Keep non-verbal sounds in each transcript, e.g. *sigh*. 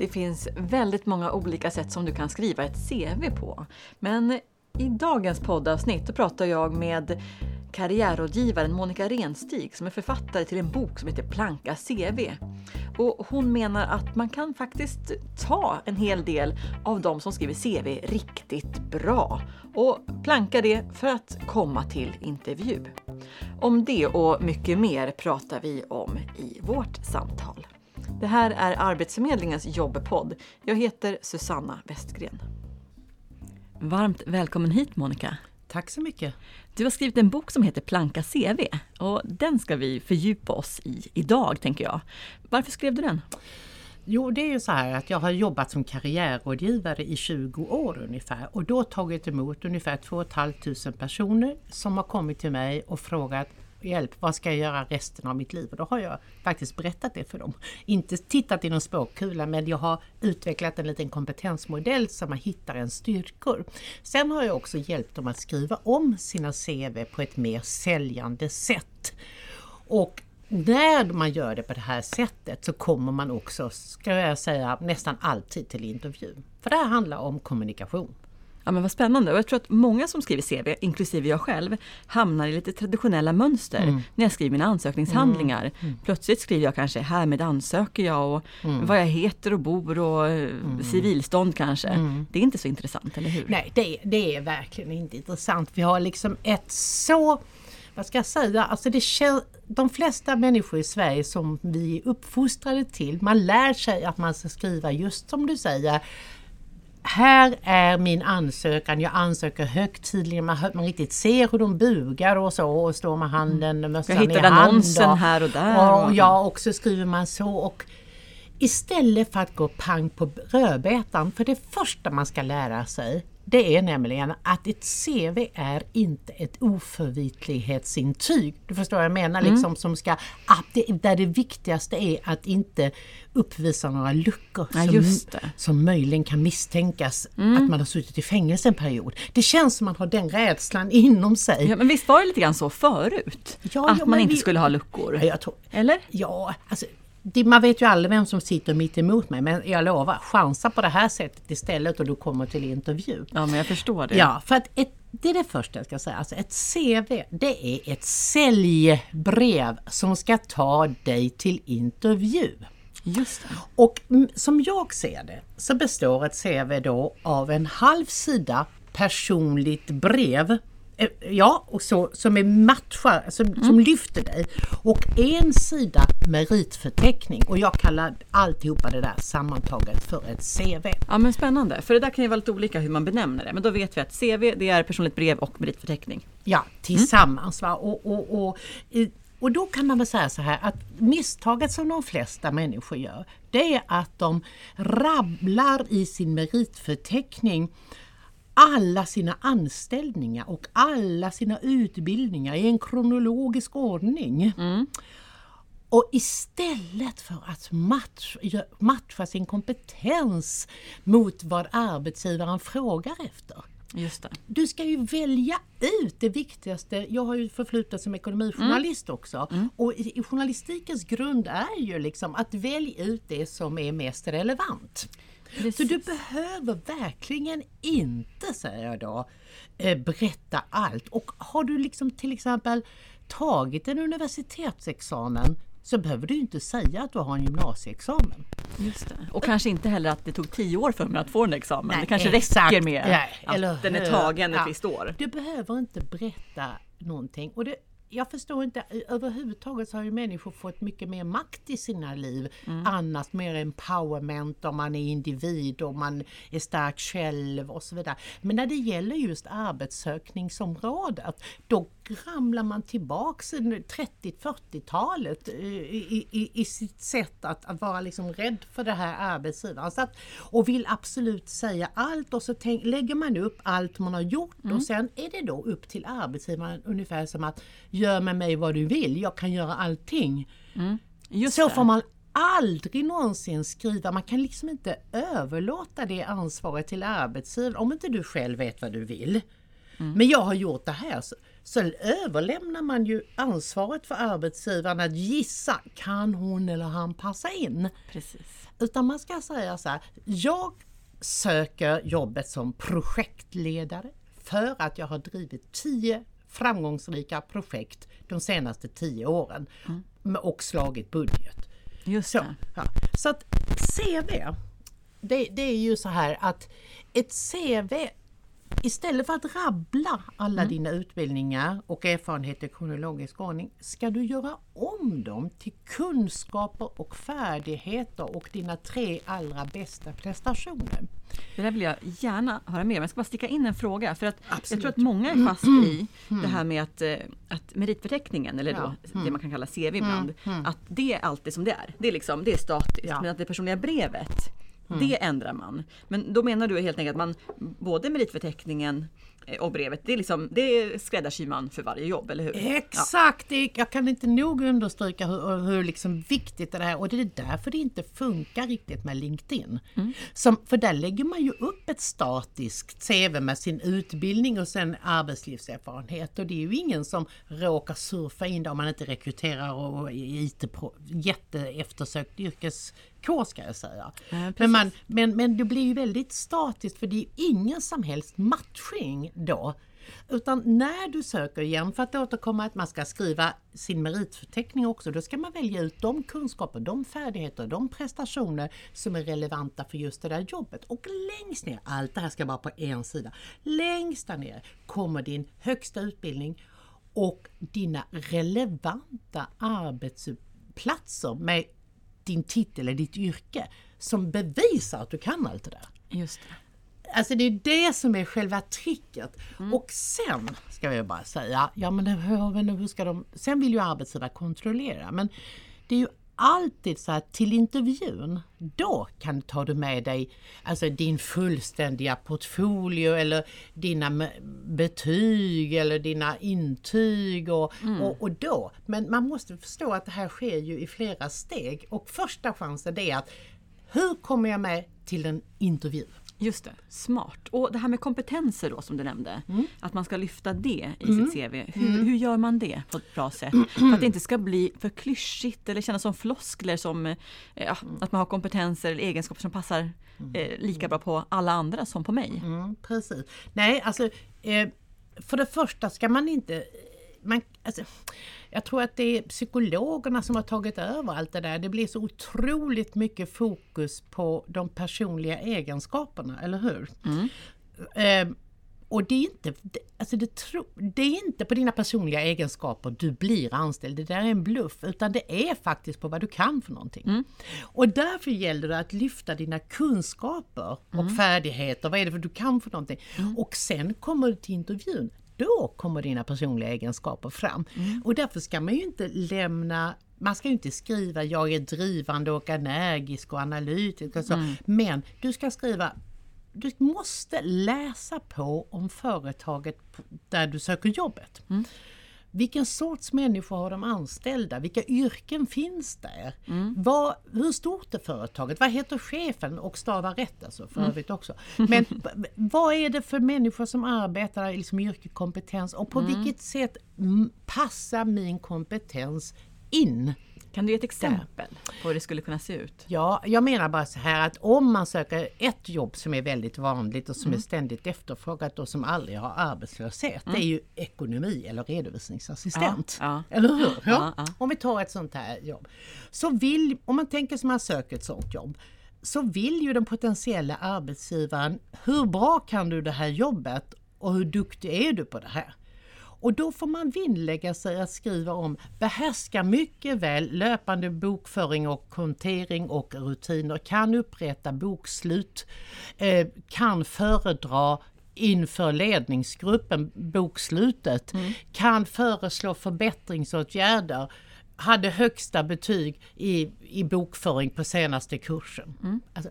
Det finns väldigt många olika sätt som du kan skriva ett CV på. Men i dagens poddavsnitt pratar jag med karriärrådgivaren Monica Renstig som är författare till en bok som heter Planka CV. Och hon menar att man kan faktiskt ta en hel del av de som skriver CV riktigt bra och planka det för att komma till intervju. Om det och mycket mer pratar vi om i vårt samtal. Det här är Arbetsförmedlingens jobbpodd. Jag heter Susanna Westgren. Varmt välkommen hit Monica. Tack så mycket. Du har skrivit en bok som heter Planka CV och den ska vi fördjupa oss i idag tänker jag. Varför skrev du den? Jo, det är ju så här att jag har jobbat som karriärrådgivare i 20 år ungefär och då tagit emot ungefär 2 500 personer som har kommit till mig och frågat hjälp, vad ska jag göra resten av mitt liv? Och då har jag faktiskt berättat det för dem. Inte tittat i någon spåkula men jag har utvecklat en liten kompetensmodell så man hittar en styrkor. Sen har jag också hjälpt dem att skriva om sina CV på ett mer säljande sätt. Och när man gör det på det här sättet så kommer man också, ska jag säga, nästan alltid till intervju. För det här handlar om kommunikation. Ja men vad spännande och jag tror att många som skriver CV, inklusive jag själv, hamnar i lite traditionella mönster mm. när jag skriver mina ansökningshandlingar. Mm. Mm. Plötsligt skriver jag kanske härmed ansöker jag och mm. vad jag heter och bor och mm. civilstånd kanske. Mm. Det är inte så intressant, eller hur? Nej, det, det är verkligen inte intressant. Vi har liksom ett så vad ska jag säga, alltså det de flesta människor i Sverige som vi är uppfostrade till, man lär sig att man ska skriva just som du säger, här är min ansökan, jag ansöker högtidligen, man, man riktigt ser hur de bugar och så och står med handen, mm. mössan i hand. Jag hittade annonsen här och där. Och, och ja, och så skriver man så. Och istället för att gå pang på rödbetan, för det första man ska lära sig det är nämligen att ett CV är inte ett oförvitlighetsintyg. Du förstår vad jag menar? Mm. Liksom, som ska, där det viktigaste är att inte uppvisa några luckor ja, som, som möjligen kan misstänkas mm. att man har suttit i fängelse en period. Det känns som att man har den rädslan inom sig. Ja, men visst var det lite grann så förut? Ja, att ja, man inte vi, skulle ha luckor? Ja, tror, Eller? Ja, alltså det, man vet ju aldrig vem som sitter mitt emot mig men jag lovar, chansa på det här sättet istället och du kommer till intervju. Ja men jag förstår det. Ja, för att ett, det är det första jag ska säga. Alltså ett CV, det är ett säljbrev som ska ta dig till intervju. Just det. Och som jag ser det så består ett CV då av en halv sida personligt brev ja, och så, som är matchar, som, mm. som lyfter dig. Och en sida meritförteckning och jag kallar alltihopa det där sammantaget för ett CV. Ja men spännande, för det där kan ju vara lite olika hur man benämner det. Men då vet vi att CV det är personligt brev och meritförteckning. Ja, tillsammans. Mm. Va? Och, och, och, och då kan man väl säga så här att misstaget som de flesta människor gör det är att de rabblar i sin meritförteckning alla sina anställningar och alla sina utbildningar i en kronologisk ordning. Mm. Och istället för att matcha, matcha sin kompetens mot vad arbetsgivaren frågar efter. Just det. Du ska ju välja ut det viktigaste. Jag har ju förflutet som ekonomijournalist mm. också. Mm. Och journalistikens grund är ju liksom att välja ut det som är mest relevant. Precis. Så du behöver verkligen inte, säger jag då, eh, berätta allt. Och har du liksom till exempel tagit en universitetsexamen så behöver du inte säga att du har en gymnasieexamen. Just det. Och kanske inte heller att det tog tio år för mig att få en examen. Nej, det kanske exakt. räcker med ja, att den är tagen ett visst år. Du behöver inte berätta någonting. Och det, jag förstår inte, överhuvudtaget så har ju människor fått mycket mer makt i sina liv. Mm. Annars mer empowerment om man är individ och man är stark själv och så vidare. Men när det gäller just arbetssökningsområdet, då ramlar man tillbaks 30-40-talet i, i, i, sitt sätt att, att, vara liksom rädd för det här arbetsgivaren. Så att, och vill absolut säga allt och så tänk, lägger man upp allt man har gjort mm. och sen är det då upp till arbetsgivaren ungefär som att gör med mig vad du vill, jag kan göra allting. Mm. så det. får man aldrig någonsin skriva, man kan liksom inte överlåta det ansvaret till arbetsgivaren om inte du själv vet vad du vill. Mm. Men jag har gjort det här. Så, så överlämnar man ju ansvaret för arbetsgivaren att gissa, kan hon eller han passa in? Precis. Utan man ska säga så här, jag söker jobbet som projektledare för att jag har drivit tio framgångsrika projekt de senaste tio åren mm. och slagit budget. Just så, ja. så att CV, det, det, är ju så här att ett CV Istället för att rabbla alla mm. dina utbildningar och erfarenheter i kronologisk ordning ska du göra om dem till kunskaper och färdigheter och dina tre allra bästa prestationer. Det där vill jag gärna höra mer om. Jag ska bara sticka in en fråga. För att jag tror att många är fast i mm. *clears throat* det här med att, eh, att meritförteckningen, eller då mm. det man kan kalla CV ibland, mm. att det är alltid som det är. Det är, liksom, det är statiskt. Ja. Men att det personliga brevet Mm. Det ändrar man. Men då menar du helt enkelt att man både meritförteckningen eh, och brevet, det, är liksom, det skräddarsyr man för varje jobb, eller hur? Exakt! Ja. Jag kan inte nog understryka hur, hur liksom viktigt det är och det är därför det inte funkar riktigt med LinkedIn. Mm. Som, för där lägger man ju upp ett statiskt CV med sin utbildning och sen arbetslivserfarenhet och det är ju ingen som råkar surfa in där om man inte rekryterar och IT jätteeftersökt yrkes K ska jag säga. Ja, men, man, men, men det blir ju väldigt statiskt för det är ingen som helst matchning då. Utan när du söker igen, för att återkomma att man ska skriva sin meritförteckning också, då ska man välja ut de kunskaper, de färdigheter, de prestationer som är relevanta för just det där jobbet. Och längst ner, allt det här ska vara på en sida, längst där nere kommer din högsta utbildning och dina relevanta arbetsplatser med din titel eller ditt yrke som bevisar att du kan allt det där. Just det. Alltså det är det som är själva tricket. Mm. Och sen ska jag bara säga, ja men hur, hur ska de... Sen vill ju arbetsgivare kontrollera men det är ju alltid så att till intervjun, då kan ta du med dig alltså din fullständiga portfolio eller dina betyg eller dina intyg och, mm. och, och, då. Men man måste förstå att det här sker ju i flera steg och första chansen det är att hur kommer jag med till en intervju? Just det, smart. Och det här med kompetenser då som du nämnde, mm. att man ska lyfta det i mm. sitt CV. Hur, mm. hur, gör man det på ett bra sätt? *clears throat* För att det inte ska bli för klyschigt eller kännas som floskler som eh, ja, att man har kompetenser eller egenskaper som passar mm. eh, lika bra på alla andra som på mig. Mm, precis. Nej, alltså eh, för det första ska man inte man, alltså, jag tror att det är psykologerna som har tagit över allt det där. Det blir så otroligt mycket fokus på de personliga egenskaperna, eller hur? Mm. Eh, och det är, inte, alltså det, tro, det är inte på dina personliga egenskaper du blir anställd, det där är en bluff, utan det är faktiskt på vad du kan för någonting. Mm. Och därför gäller det att lyfta dina kunskaper och mm. färdigheter, vad är det för du kan för någonting? Mm. Och sen kommer du till intervjun, då kommer dina personliga egenskaper fram. Mm. Och därför ska man ju inte lämna man ska ju inte skriva jag är drivande och energisk och analytisk och så. Mm. Men du ska skriva du måste läsa på om företaget där du söker jobbet. Mm. Vilken sorts människor har de anställda? Vilka yrken finns där? Mm. Vad, hur stort är företaget? Vad heter chefen? Och stava rätt alltså för mm. övrigt också. Men vad är det för människor som arbetar liksom yrkeskompetens och på mm. vilket sätt passar min kompetens in kan du ge ett exempel på hur det skulle kunna se ut? Ja, jag menar bara så här att om man söker ett jobb som är väldigt vanligt och som mm. är ständigt efterfrågat och som aldrig har arbetslöshet, mm. det är ju ekonomi eller redovisningsassistent. Ja, ja. Eller hur? Ja. Om vi tar ett sånt här jobb. Så vill, om man tänker sig man söker ett sånt jobb, så vill ju den potentiella arbetsgivaren, hur bra kan du det här jobbet och hur duktig är du på det här? Och då får man vinnlägga sig att skriva om behärskar mycket väl löpande bokföring och kontering och rutiner, kan upprätta bokslut, eh, kan föredra inför ledningsgruppen bokslutet, mm. kan föreslå förbättringsåtgärder, hade högsta betyg i, i bokföring på senaste kursen. Mm. Alltså,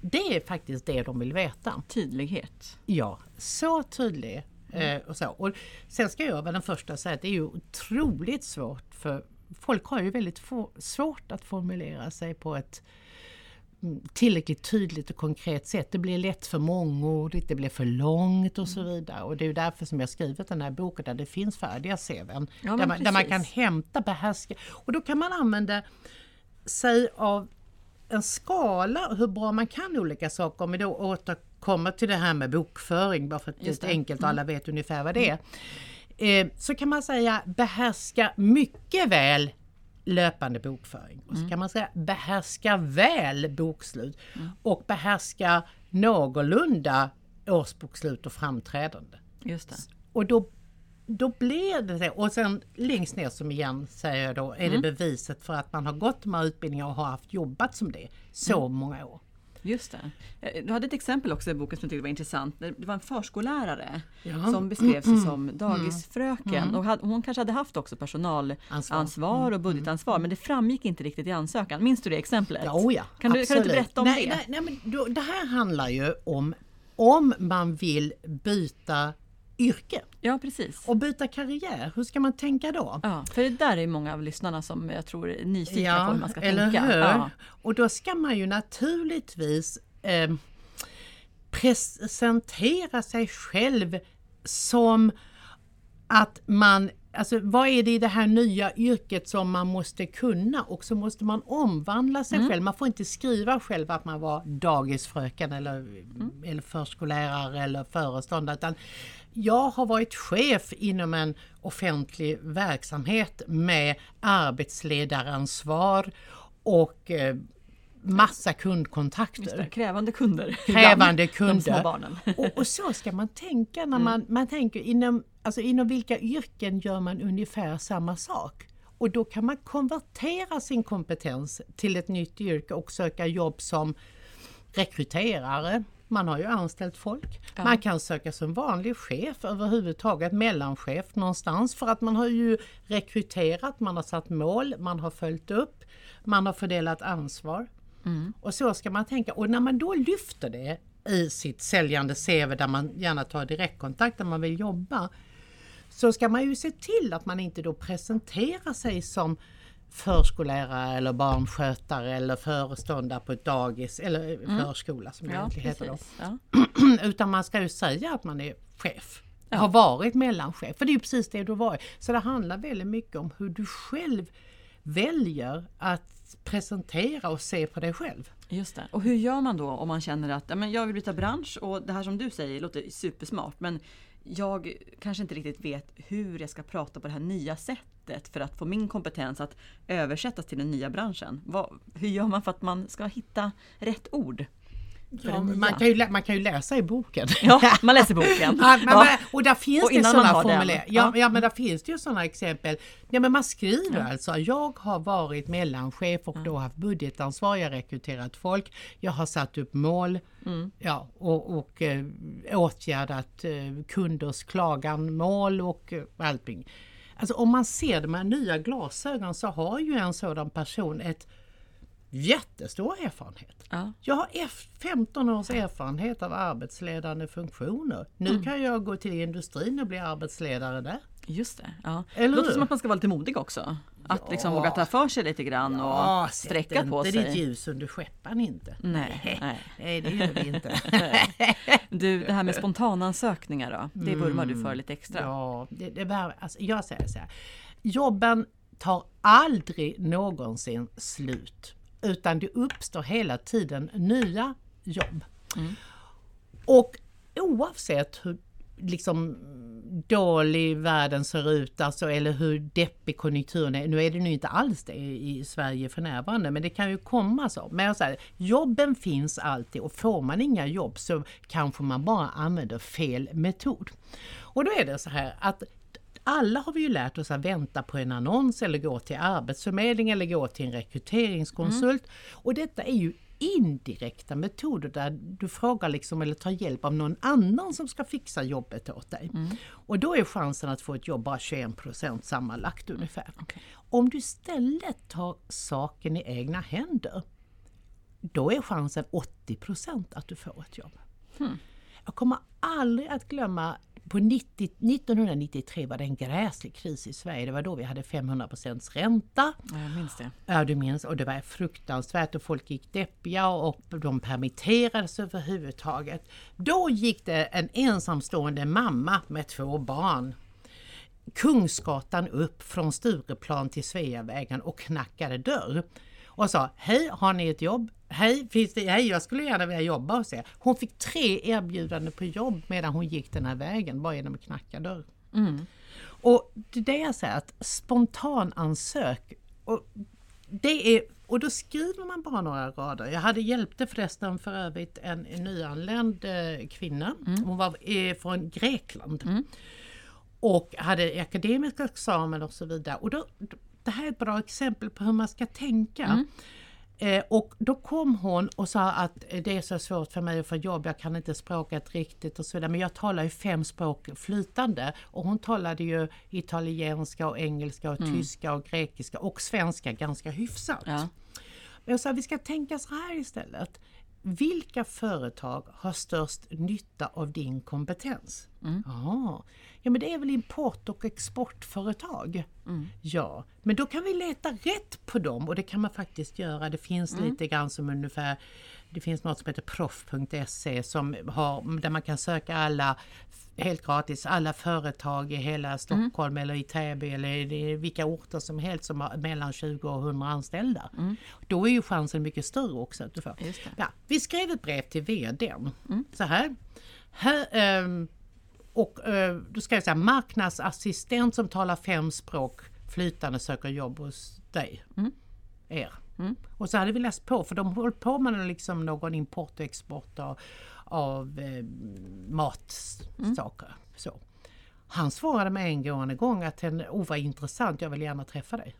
det är faktiskt det de vill veta. Tydlighet. Ja, så tydlig Mm. och så. Och sen ska jag vara den första att säga att det är ju otroligt svårt för folk har ju väldigt svårt att formulera sig på ett mm, tillräckligt tydligt och konkret sätt. Det blir lätt för mångordigt, det blir för långt och så Mm. vidare. Och det är därför som jag skrivit den här boken där det finns färdiga CVn. Ja, där, man, där man kan hämta, behärska. Och då kan man använda sig av en skala hur bra man kan olika saker. Om vi då återkommer till det här med bokföring, bara för att det är Just ett det. Mm. enkelt och alla vet ungefär vad det är. Eh, så kan man säga behärska mycket väl löpande bokföring. Och så kan man säga behärska väl bokslut och behärska någorlunda årsbokslut och framträdande. Just det. Och då, då blir det så. Och sen längst ner som igen säger jag då är det beviset för att man har gått de här utbildningarna och har haft jobbat som det så många år. Just det. Eh, Du hade ett exempel också i boken som jag tyckte var intressant. Det var en förskollärare Ja. som beskrev sig som dagisfröken. Och hade- hon kanske hade haft också personalansvar Ansvar. och budgetansvar men det framgick inte riktigt i ansökan. Minns du det exemplet? Ja, oh ja, kan, du, kan du inte berätta om nej, det? Nej, nej, men då, det här handlar ju om om man vill byta yrke Ja precis. och byta karriär. Hur ska man tänka då? Ja, för det där är många av lyssnarna som jag tror är nyfikna på hur man ska eller tänka. hur? Ja. Och då ska man ju naturligtvis eh, presentera sig själv som att man, alltså vad är det i det här nya yrket som man måste kunna och så måste man omvandla sig själv. Man får inte skriva själv att man var dagisfröken eller, eller förskollärare eller föreståndare utan jag har varit chef inom en offentlig verksamhet med arbetsledaransvar och eh, massa kundkontakter. Krävande kunder. *laughs* Krävande ibland, De små kunder. barnen. *laughs* Och, och så ska man tänka när man, man tänker inom, alltså inom vilka yrken gör man ungefär samma sak? Och då kan man konvertera sin kompetens till ett nytt yrke och söka jobb som rekryterare. Man har ju anställt folk. Ja. Man kan söka som vanlig chef överhuvudtaget, mellanchef någonstans för att man har ju rekryterat, man har satt mål, man har följt upp, man har fördelat ansvar. Och så ska man tänka. Och när man då lyfter det i sitt säljande CV där man gärna tar direktkontakt där man vill jobba. Så ska man ju se till att man inte då presenterar sig som förskollärare eller barnskötare eller föreståndare på ett dagis eller förskola som det Ja, egentligen heter då. Ja. *clears throat* Utan man ska ju säga att man är chef. Ja. Har varit mellanchef, för det är ju precis det du har varit. Så det handlar väldigt mycket om hur du själv väljer att presentera och se på dig själv. Just det. Och hur gör man då om man känner att ja, men jag vill byta bransch och det här som du säger låter supersmart men jag kanske inte riktigt vet hur jag ska prata på det här nya sättet för att få min kompetens att översättas till den nya branschen. Vad, hur gör man för att man ska hitta rätt ord? Ja, man, kan ju, man kan ju läsa i boken. Ja, man *laughs* läser boken. Ja, men, Ja. och där finns Och det sådana formuleringar. Ja, Ja. ja, men där finns det ju sådana exempel. Ja, men man skriver alltså, jag har varit mellanchef och då haft budgetansvar, jag har rekryterat folk, jag har satt upp mål Mm. ja, och, och eh, åtgärdat eh, kunders klaganmål och eh, allting. Alltså om man ser det med nya glasögon så har ju en sådan person ett jättestor erfarenhet. Ja. Jag har F- 15 års erfarenhet av arbetsledande funktioner. Nu kan jag gå till industrin och bli arbetsledare där. Just det. Ja. Eller det låter hur? som att man ska vara lite modig också. Att Ja. liksom våga ta för sig lite grann och sträcka sätt på inte ditt sig. ljus under skäppan inte. Nej, *laughs* nej. Nej, det gör vi inte. *laughs* Du, det här med spontanansökningar då? Det vurmar du för lite extra. Mm. Ja, det, det var, alltså, jag säger så här. Jobben tar aldrig någonsin slut. Utan det uppstår hela tiden nya jobb. Och oavsett hur liksom dålig världen ser ut alltså, eller hur deppig konjunkturen är. Nu är det nu inte alls det i Sverige för närvarande men det kan ju komma så. Men jag säger, jobben finns alltid och får man inga jobb så kanske man bara använder fel metod. Och då är det så här att alla har vi ju lärt oss att vänta på en annons eller gå till Arbetsförmedlingen eller gå till en rekryteringskonsult. Och detta är ju indirekta metoder där du frågar liksom eller tar hjälp av någon annan som ska fixa jobbet åt dig. Och då är chansen att få ett jobb bara 21% sammanlagt ungefär. okej. Om du istället tar saken i egna händer, då är chansen 80% att du får ett jobb. Jag kommer aldrig att glömma på 90, 1993 var det en gräslig kris i Sverige. Det var då vi hade 500 ränta. Ja, jag minns det. Ja, du minns. Och det var fruktansvärt och folk gick deppiga och de permitterades överhuvudtaget. Då gick det en ensamstående mamma med två barn Kungsgatan upp från Stureplan till Sveavägen och knackade dörr och sa Hej, har ni ett jobb? Hej, finns det, hej, jag skulle gärna vilja jobba hos er. Hon fick tre erbjudanden på jobb medan hon gick den här vägen bara genom att knacka dörr. Mm. Och det är det jag säger att spontanansök och det är, och då skriver man bara några rader. Jag hade hjälpte förresten för övrigt en, nyanländ eh, kvinna. Mm. Hon var eh, från Grekland. Och hade akademisk examen och så vidare. Och då, det här är ett bra exempel på hur man ska tänka. Mm. Eh, och då kom hon och sa att det är så svårt för mig att få jobb, jag kan inte språket riktigt och så vidare. Men jag talar ju fem språk flytande och hon talade ju italienska och engelska och tyska och grekiska och svenska ganska hyfsat. Ja. Men jag sa vi ska tänka så här istället. Vilka företag har störst nytta av din kompetens? Ja, ja, men det är väl import och exportföretag. Ja, men då kan vi leta rätt på dem och det kan man faktiskt göra. Det finns lite grann som ungefär det finns något som heter proff.se som har, där man kan söka alla helt gratis, alla företag i hela Stockholm eller i Täby eller i vilka orter som helst som har mellan 20 och 100 anställda. Då är ju chansen mycket större också att du får. Ja, vi skrev ett brev till VDn. Så här. här ehm, och eh, då ska jag säga marknadsassistent som talar fem språk flytande söker jobb hos dig. Er. Och så hade vi läst på för de höll på med liksom någon import och export av, av eh, matsaker. Så. Han svarade med en gående gång att oh, vad intressant, jag vill gärna träffa dig.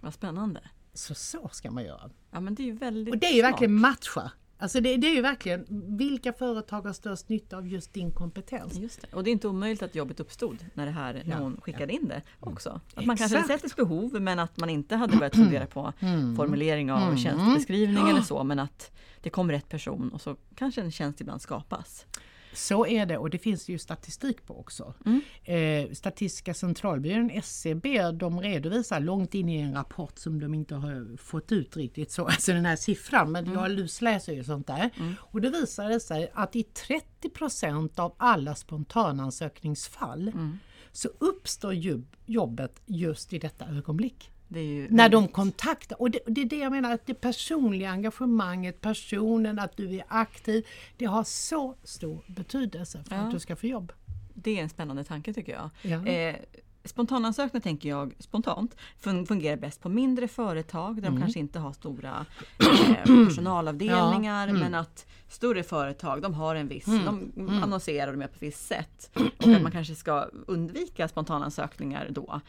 Vad spännande. Så så ska man göra. Ja, men det är ju väldigt Och det är ju verkligen matcha. Alltså det, det är ju verkligen vilka företag har störst nytta av just din kompetens. Just det. Och det är inte omöjligt att jobbet uppstod när, det här, när Ja, hon skickade in det också. Att man kanske hade sett ett behov men att man inte hade börjat fundera på *clears throat* formulering av tjänstebeskrivning eller så men att det kom rätt person och så kanske en tjänst ibland skapas. Så är det och det finns det ju statistik på också. Eh, Statistiska centralbyrån, SCB, de redovisar långt in i en rapport som de inte har fått ut riktigt så, *laughs* alltså den här siffran, men jag lusläser ju sånt där. Och det visade sig att i 30% av alla spontanansökningsfall så uppstår jobb, jobbet just i detta ögonblick. Ju När de kontaktar, och det, det är det jag menar, att det personliga engagemanget, personen, att du är aktiv, det har så stor betydelse för Ja. att du ska få jobb. Det är en spännande tanke tycker jag. Ja. Eh, spontanansökningar tänker jag spontant fun- fungerar bäst på mindre företag där de Mm. kanske inte har stora eh, *clears throat* personalavdelningar Ja, mm. men att större företag de har en viss, de Mm. annonserar och de är på ett visst sätt. *clears throat* Och att man kanske ska undvika spontanansökningar då.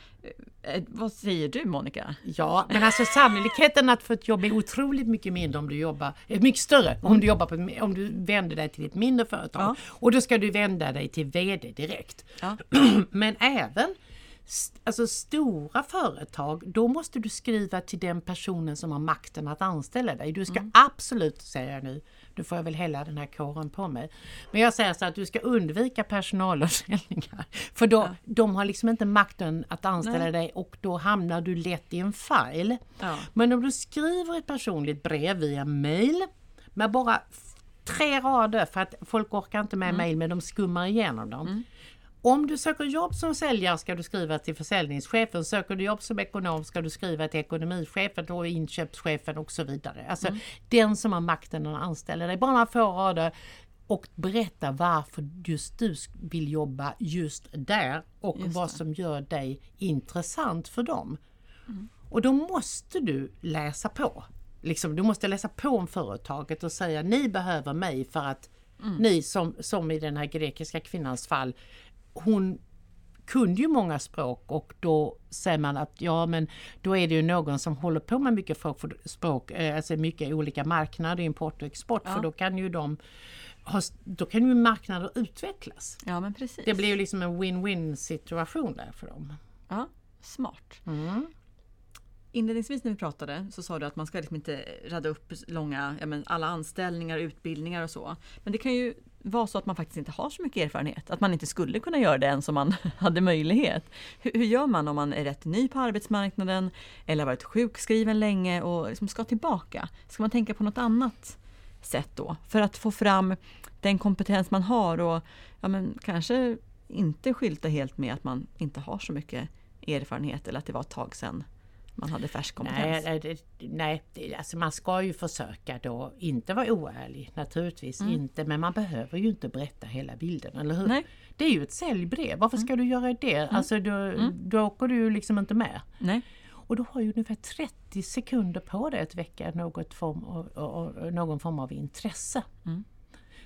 Eh, vad säger du Monica? Ja, men alltså sannolikheten att få ett jobb är otroligt mycket mindre om du jobbar, eh, mycket större om du jobbar på, om du vänder dig till ett mindre företag. Ja. Och då ska du vända dig till VD direkt. Ja. *clears throat* Men även alltså stora företag, då måste du skriva till den personen som har makten att anställa dig. Du ska absolut, säger jag nu, nu får jag väl hela den här kåren på mig. Men jag säger så att du ska undvika personalavdelningar. *laughs* För då, de har liksom inte makten att anställa Nej. dig och då hamnar du lätt i en file. Ja. Men om du skriver ett personligt brev via mail med bara tre rader för att folk orkar inte med mail men de skummar igenom dem. Om du söker jobb som säljare ska du skriva till försäljningschefen. Söker du jobb som ekonom ska du skriva till ekonomichefen och inköpschefen och så vidare. Alltså den som har makten att anställa dig. Bara några få rader och berätta varför just du vill jobba just där och Just vad som gör dig intressant för dem. Och då måste du läsa på. Liksom, du måste läsa på om företaget och säga ni behöver mig för att ni som, som i den här grekiska kvinnans fall, hon kunde ju många språk och då säger man att ja men då är det ju någon som håller på med mycket språk, eh, alltså mycket olika marknader, import och export, Ja. för då kan ju de då kan ju marknader utvecklas. Ja men precis. Det blir ju liksom en win-win situation där för dem. Ja, smart. Mm. Inledningsvis när vi pratade så sa du att man ska liksom inte rada upp långa, ja, alla anställningar, utbildningar och så. Men det kan ju vara så att man faktiskt inte har så mycket erfarenhet? Att man inte skulle kunna göra det ens om man *laughs* hade möjlighet? Hur, hur gör man om man är rätt ny på arbetsmarknaden eller har varit sjukskriven länge och liksom ska tillbaka? Ska man tänka på något annat sätt då för att få fram den kompetens man har och ja, men kanske inte skylta helt med att man inte har så mycket erfarenhet eller att det var ett tag sedan man hade färsk kompetens? Nej, det, nej det, alltså man ska ju försöka då inte vara oärlig, naturligtvis mm. inte, men man behöver ju inte berätta hela bilden, eller hur? Nej. Det är ju ett säljbrev, varför ska mm. du göra det? Mm. Alltså då, mm. då åker du ju liksom inte med. Nej. Och du har ju ungefär 30 sekunder på dig att väcka något form av, någon form av intresse. Mm.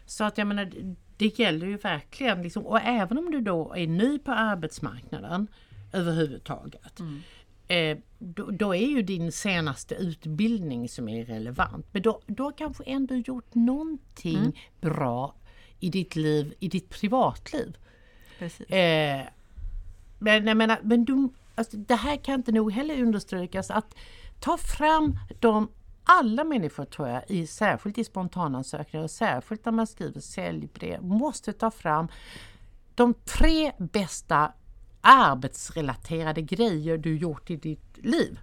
Så att jag menar, det gäller ju verkligen, liksom, och även om du då är ny på arbetsmarknaden överhuvudtaget. Mm. Eh, då, då, är ju din senaste utbildning som är relevant. Men då, du har kanske ändå gjort någonting mm. bra i ditt liv, i ditt privatliv. Eh, men jag menar, men du, alltså, det här kan inte nog heller understrykas att ta fram de alla människor tror jag, i, särskilt i spontanansökningar och särskilt när man skriver säljbrev, måste ta fram de tre bästa arbetsrelaterade grejer du gjort i ditt liv.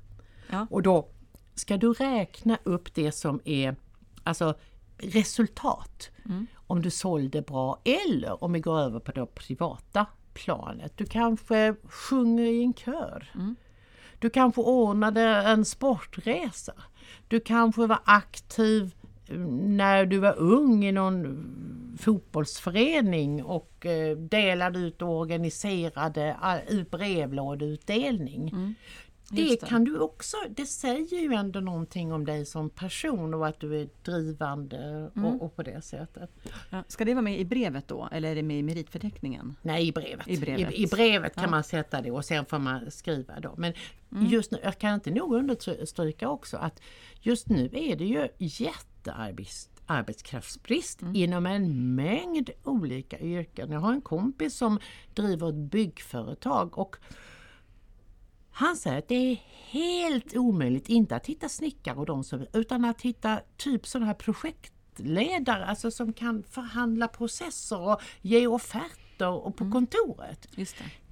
Ja. Och då ska du räkna upp det som är alltså resultat. Mm. Om du sålde bra eller om vi går över på det privata planet. Du kanske sjunger i en kör. Mm. Du kanske ordnade en sportresa. Du kanske var aktiv när du var ung i någon fotbollsförening och eh, delade ut och organiserade brevlådeutdelning. Mm. Det, det, kan du också, det säger ju ändå någonting om dig som person och att du är drivande mm. och, och, på det sättet. Ja, ska det vara med i brevet då eller är det med i meritförteckningen? Nej, i brevet. I brevet, I, i brevet kan ja. man sätta det och sen får man skriva då. Men mm. just nu, jag kan inte nog understryka också att just nu är det ju jättearbetskraftsbrist mm. inom en mängd olika yrken. Jag har en kompis som driver ett byggföretag och han säger att det är helt omöjligt, inte att hitta snickare och de som, utan att hitta typ sådana här projektledare, alltså som kan förhandla processer och ge offerter och på mm. kontoret.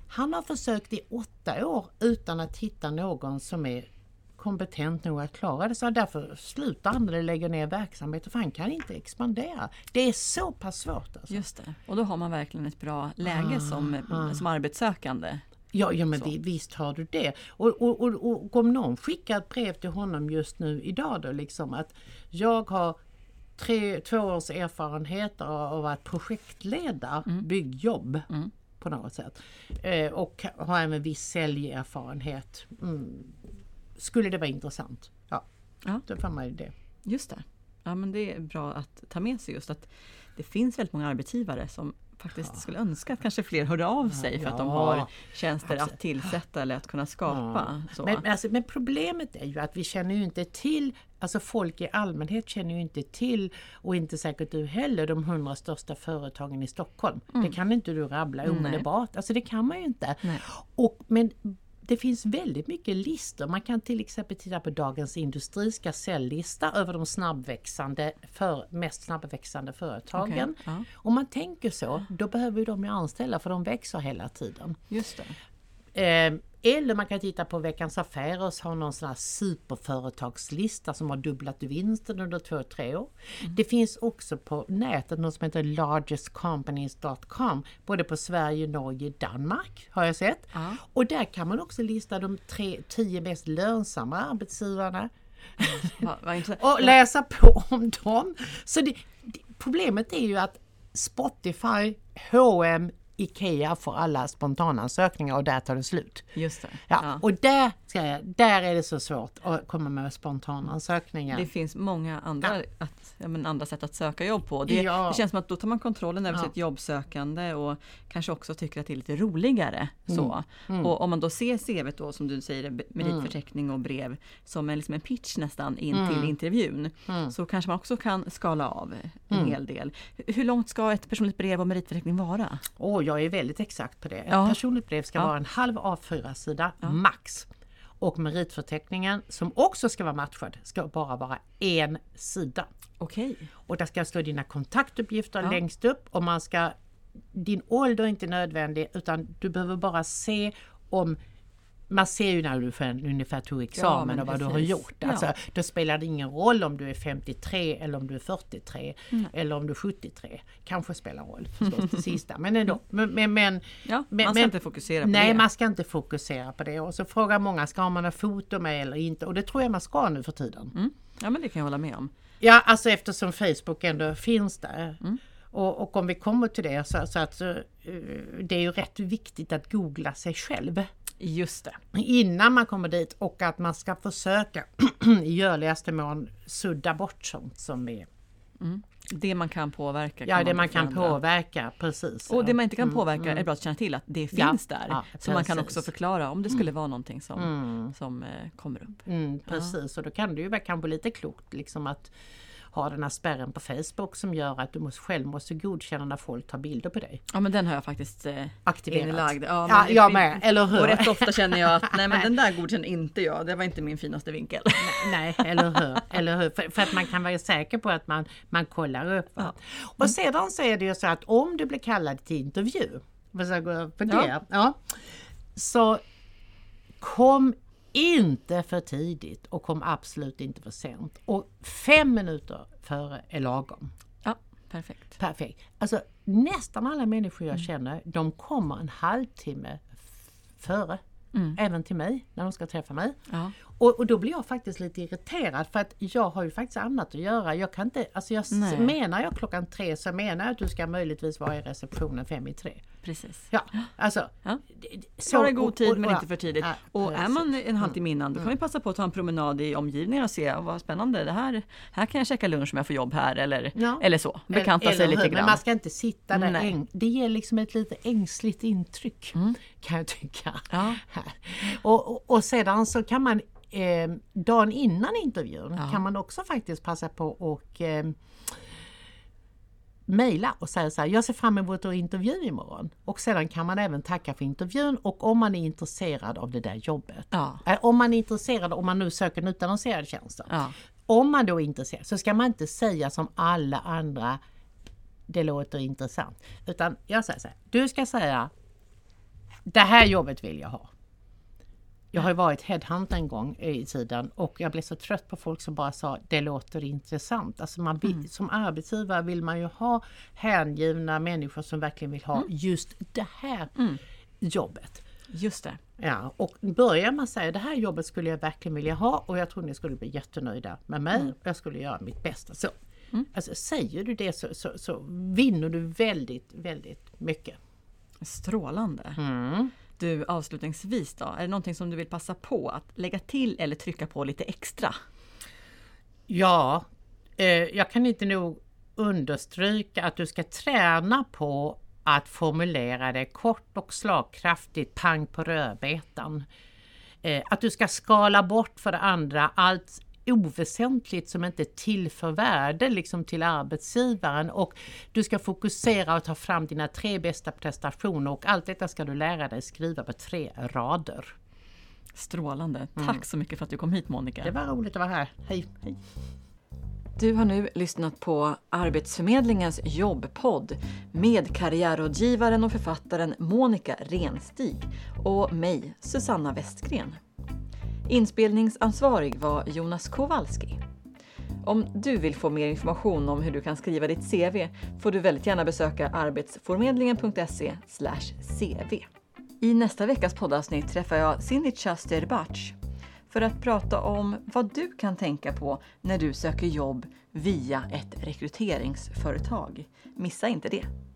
Han har försökt i åtta år utan att hitta någon som är kompetent nog att klara det. Så därför slutar han eller lägger ner verksamheten för han kan inte expandera. Det är så pass svårt. Alltså. Just det. Och då har man verkligen ett bra läge ah, som, ah. som arbetssökande. Ja, ja men vi, visst har du det. Och, och, och, och om någon skickar ett brev till honom just nu idag då liksom att jag har tre, två års erfarenhet av att projektleda mm. byggjobb mm. på något sätt. Eh, och har även viss säljerfarenhet. Mm. Skulle det vara intressant? Ja, ja. då får man det. Just det. Ja men det är bra att ta med sig just att det finns väldigt många arbetsgivare som faktiskt ja. skulle önska att kanske fler hörde av sig för att de har tjänster att tillsätta eller att kunna skapa. Ja. Men, alltså, men, problemet är ju att vi känner ju inte till, alltså folk i allmänhet känner ju inte till och inte säkert du heller, de hundra största företagen i Stockholm. Mm. Det kan inte du rabbla omedelbart, alltså det kan man ju inte. Och, men det finns väldigt mycket listor. Man kan till exempel titta på Dagens Industris gasellista över de snabbväxande, för, mest snabbväxande företagen. Okay, ja. Om man tänker så, då behöver de ju anställa för de växer hela tiden. Just det. Eh, eller man kan titta på Veckans Affärer har någon sån här superföretagslista som har dubblat vinsten under två, tre år. Mm. Det finns också på nätet något som heter largestcompanies.com både på Sverige, Norge, Danmark har jag sett. Mm. Och där kan man också lista de tre, tio mest lönsamma arbetsgivarna. Mm. *laughs* och läsa på om dem. Så det, det, problemet är ju att Spotify, H&M IKEA får alla spontanansökningar och där tar det slut. Just det. Ja, ja. Och där, ska jag, där är det så svårt att komma med spontanansökningar. Det finns många andra, ja. att, men andra sätt att söka jobb på. Det, ja. det känns som att då tar man kontrollen över sitt jobbsökande och kanske också tycker att det är lite roligare. Mm. Så. Mm. Och om man då ser CV då som du säger, meritförteckning och brev som en, liksom en pitch nästan in mm. till intervjun. Mm. Så kanske man också kan skala av en mm. hel del. Hur långt ska ett personligt brev och meritförteckning vara? Oh, jag är väldigt exakt på det. Ett personligt brev ska vara en halv A4-sida max. Och meritförteckningen som också ska vara matchad ska bara vara en sida. Okej. Och där ska stå dina kontaktuppgifter Ja. längst upp och man ska din ålder är inte nödvändig utan du behöver bara se om man ser ju när du får ungefär tog examen men och vad du har precis. gjort. Ja. Alltså, Då spelar det ingen roll om du är 53 eller om du är 43 eller om du är 73. Kanske spelar roll förstås det sista men ändå. Men, men, men, Ja, men, man ska men- inte fokusera på Nej, det. man ska inte fokusera på det. Och så frågar många, ska man ha foto med eller inte? Och det tror jag man ska nu för tiden. Mm. Ja, men det kan jag hålla med om. Ja, alltså eftersom Facebook ändå finns där. Mm. Och, och om vi kommer till det så, så att eh, det är ju rätt viktigt att googla sig själv Just det. innan man kommer dit och att man ska försöka *clears throat* i görligaste mån sudda bort sånt som är Det man kan påverka. Ja, det man kan förändra. påverka, precis. Och det man inte kan Mm, påverka mm. är bra att känna till att det Ja, finns där. ja, så man kan också förklara om det skulle vara någonting som, Mm. som eh, kommer upp. Mm, precis, och då kan det ju vara kanske lite klokt liksom att ha den här spärren på Facebook som gör att du måste, själv måste godkänna när folk tar bilder på dig. Ja men den har jag faktiskt eh, Aktiverat. inlagd. Ja, Ja, jag med, eller hur? Och rätt ofta känner jag att nej men den där godkänner inte jag. Det var inte min finaste vinkel. Nej, eller hur? Eller hur? För, för att man kan vara säker på att man, man kollar upp. va? Och sedan så är det ju så att om du blir kallad till intervju, vad ska jag gå över på det? Ja. Ja. så kom inte för tidigt och kom absolut inte för sent. Och fem minuter före är lagom. Ja, perfekt. Perfekt. Alltså nästan alla människor jag känner, de kommer en halvtimme före. Även till mig, när de ska träffa mig. Ja. Och, och då blir jag faktiskt lite irriterad för att jag har ju faktiskt annat att göra. Jag kan inte, alltså jag Nej. menar jag klockan tre så menar jag att du ska möjligtvis vara i receptionen fem i tre. Precis. Ja, alltså. Ja. det- det- så- Svara i god och- tid och- men ja, inte för tidigt. ja, och är precis. man en halvtimme innan då kan vi passa på att ta en promenad i omgivningen och se vad spännande det här. Här kan jag käka lunch om jag får jobb här eller, Ja. eller så. Bekanta Eller sig lite hur? Men grann. man ska inte sitta där. Nej. Det ger liksom ett lite ängsligt intryck kan jag tycka. Ja. Och, och, och sedan så kan man eh, dagen innan intervjun Ja. kan man också faktiskt passa på och eh, mejla och säga så här, jag ser fram emot att intervju imorgon. Och sedan kan man även tacka för intervjun och om man är intresserad av det där jobbet. Ja. Eh, Om man är intresserad, om man nu söker en utannonserad tjänst. Ja. Om man då är intresserad så ska man inte säga som alla andra, det låter intressant. Utan jag säger så här, du ska säga, det här jobbet vill jag ha. Jag har ju varit headhunter en gång i tiden och jag blev så trött på folk som bara sa det låter intressant. Alltså man vill, Som arbetsgivare vill man ju ha hängivna människor som verkligen vill ha just det här jobbet. Just det. Ja, och börjar man säga det här jobbet skulle jag verkligen vilja ha och jag tror ni skulle bli jättenöjda med mig och jag skulle göra mitt bästa. Så, alltså, säger du det så, så, så vinner du väldigt, väldigt mycket. Strålande. Du avslutningsvis då, är det någonting som du vill passa på att lägga till eller trycka på lite extra? Ja, eh, jag kan inte nog understryka att du ska träna på att formulera det kort och slagkraftigt, pang på rödbetan. Eh, att du ska skala bort för det andra allt oväsentligt som inte tillför värde liksom till arbetsgivaren och du ska fokusera och ta fram dina tre bästa prestationer och allt detta ska du lära dig skriva på tre rader. Strålande. Tack så mycket för att du kom hit Monica. Det var roligt att vara här. Hej! Hej. Du har nu lyssnat på Arbetsförmedlingens jobbpodd med karriärrådgivaren och författaren Monica Renstig och mig, Susanna Westgren. Inspelningsansvarig var Jonas Kowalski. Om du vill få mer information om hur du kan skriva ditt CV får du väldigt gärna besöka arbetsförmedlingen.se cv. I nästa veckas poddavsnitt träffar jag Sinica Sterbac för att prata om vad du kan tänka på när du söker jobb via ett rekryteringsföretag. Missa inte det!